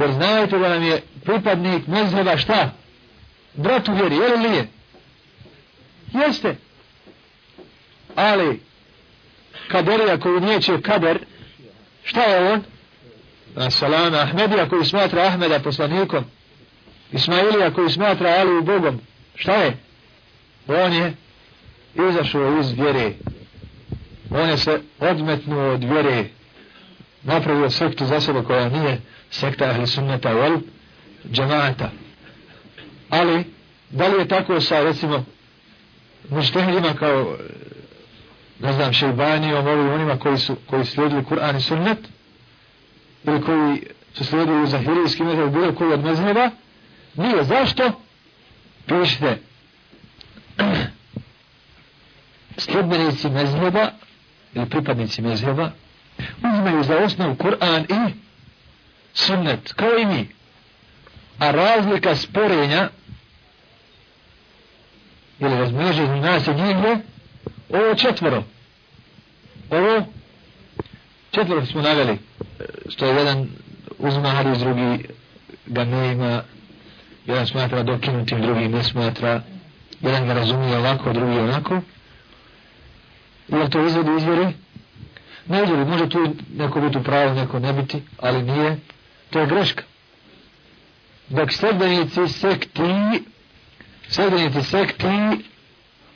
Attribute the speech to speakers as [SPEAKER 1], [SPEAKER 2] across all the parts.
[SPEAKER 1] Jer znajte da nam je pripadnik mezheba šta? Brat u vjeri, je li nije? Jeste. Ali, kaderija koju neće kader, šta je on? Salama Ahmedija koji smatra Ahmeda poslanikom, Ismailija koji smatra Aliju Bogom, šta je? On je izašao iz vjere. On je se odmetnuo od vjere. Napravio sektu za sebe koja nije sekta ahli sunnata wal džamaata. Ali, da li je tako sa, recimo, muštehidima kao, ne znam, šeibanijom, ovim onima koji su, koji slijedili Kur'an i sunnet, ili koji su slijedili zahirijski metod, bilo koji od mezheba, nije. Zašto? Pišite, sljedbenici mezheba, ili pripadnici mezheba, uzimaju za osnovu Kur'an i sunnet, kao i mi. A razlika sporenja ili razmnoženju nas i njih je ovo četvoro. Ovo četvoro smo naveli, što je jedan uzma hadis, drugi ga ne ima, jedan smatra dokinutim, drugi ne smatra, jedan ga razumije ovako, drugi onako. Ili to izvodi izvjeri? Ne izvjeri, može tu neko biti u pravu, neko ne biti, ali nije. To je greška. Dok sredbenici sekti, sredbenici sekti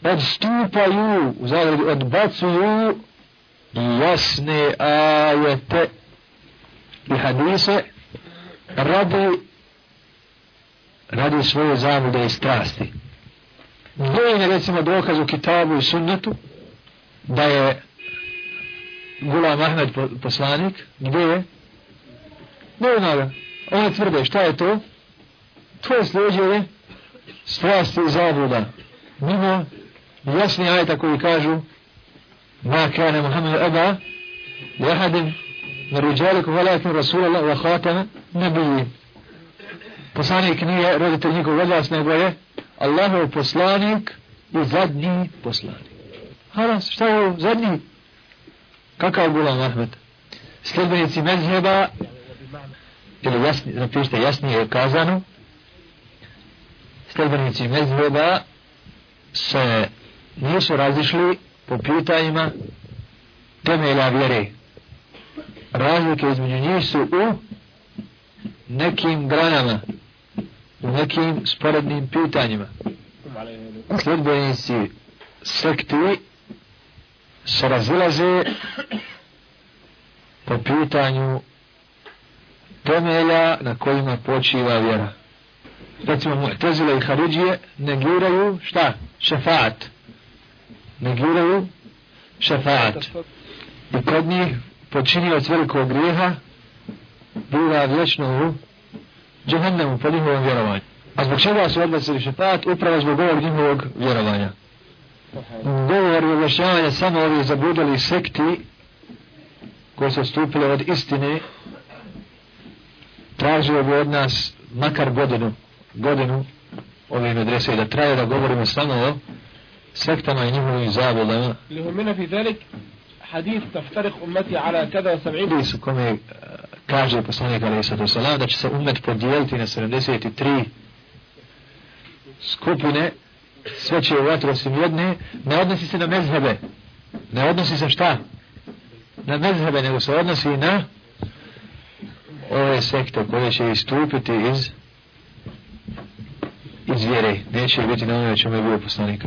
[SPEAKER 1] odstupaju, u zagradi odbacuju jasne ajete i hadise radi radi svoje zavude i strasti. Dojen je recimo dokaz u kitabu i sunnetu da je Gulam Ahmed poslanik? Gdje je? Ne zna ga. Tvrde, šta je to? To je sljeđenje strasti i zabluda. Mimo jasni ajta koji kažu ma kane Muhammed Eba jahadim na ruđaliku valakim Rasulallah wa khatama nabijin. Poslanik nije roditelj nikog od vas, nego je Allahov poslanik i zadnji poslanik. Halas, šta je ovo? Zadnji? Kakav Gulam Ahmed? Sljedbenici mezheba ili jasni, napišite jasnije je kazano sljedbenici mezheba se nisu razišli po pitanjima temelja vjere. Razlike između njih su u nekim granama, u nekim sporednim pitanjima. Sljedbenici sekti se razilaze po pitanju temelja na kojima počiva vjera. Recimo, Mu'tezile i Haridžije negiraju šta? Šefaat. Negiraju šefaat. I kod njih počinio od velikog grijeha bila vječno u džehennemu po njihovom vjerovanju. A zbog čega su odlazili šefaat? Upravo zbog ovog njihovog vjerovanja. Govor i objašnjavanje samo ovih zabudali sekti koje su stupile od istine tražio bi od nas makar godinu, godinu ove medrese da traje da govorimo samo o sektama i njihovim zabudama.
[SPEAKER 2] Lihumina fi zalik hadith taftarik ummati ala kada 70
[SPEAKER 1] hadis u kome kaže poslanik alaihi sallatu sallam da će se umet podijeliti na 73 skupine sve će u vatru osim jedne ne odnosi se na mezhebe. Ne odnosi se šta? Na mezhebe nego se odnosi na ove sekte koje će istupiti iz iz vjere, neće biti na onome čemu je bio poslanik.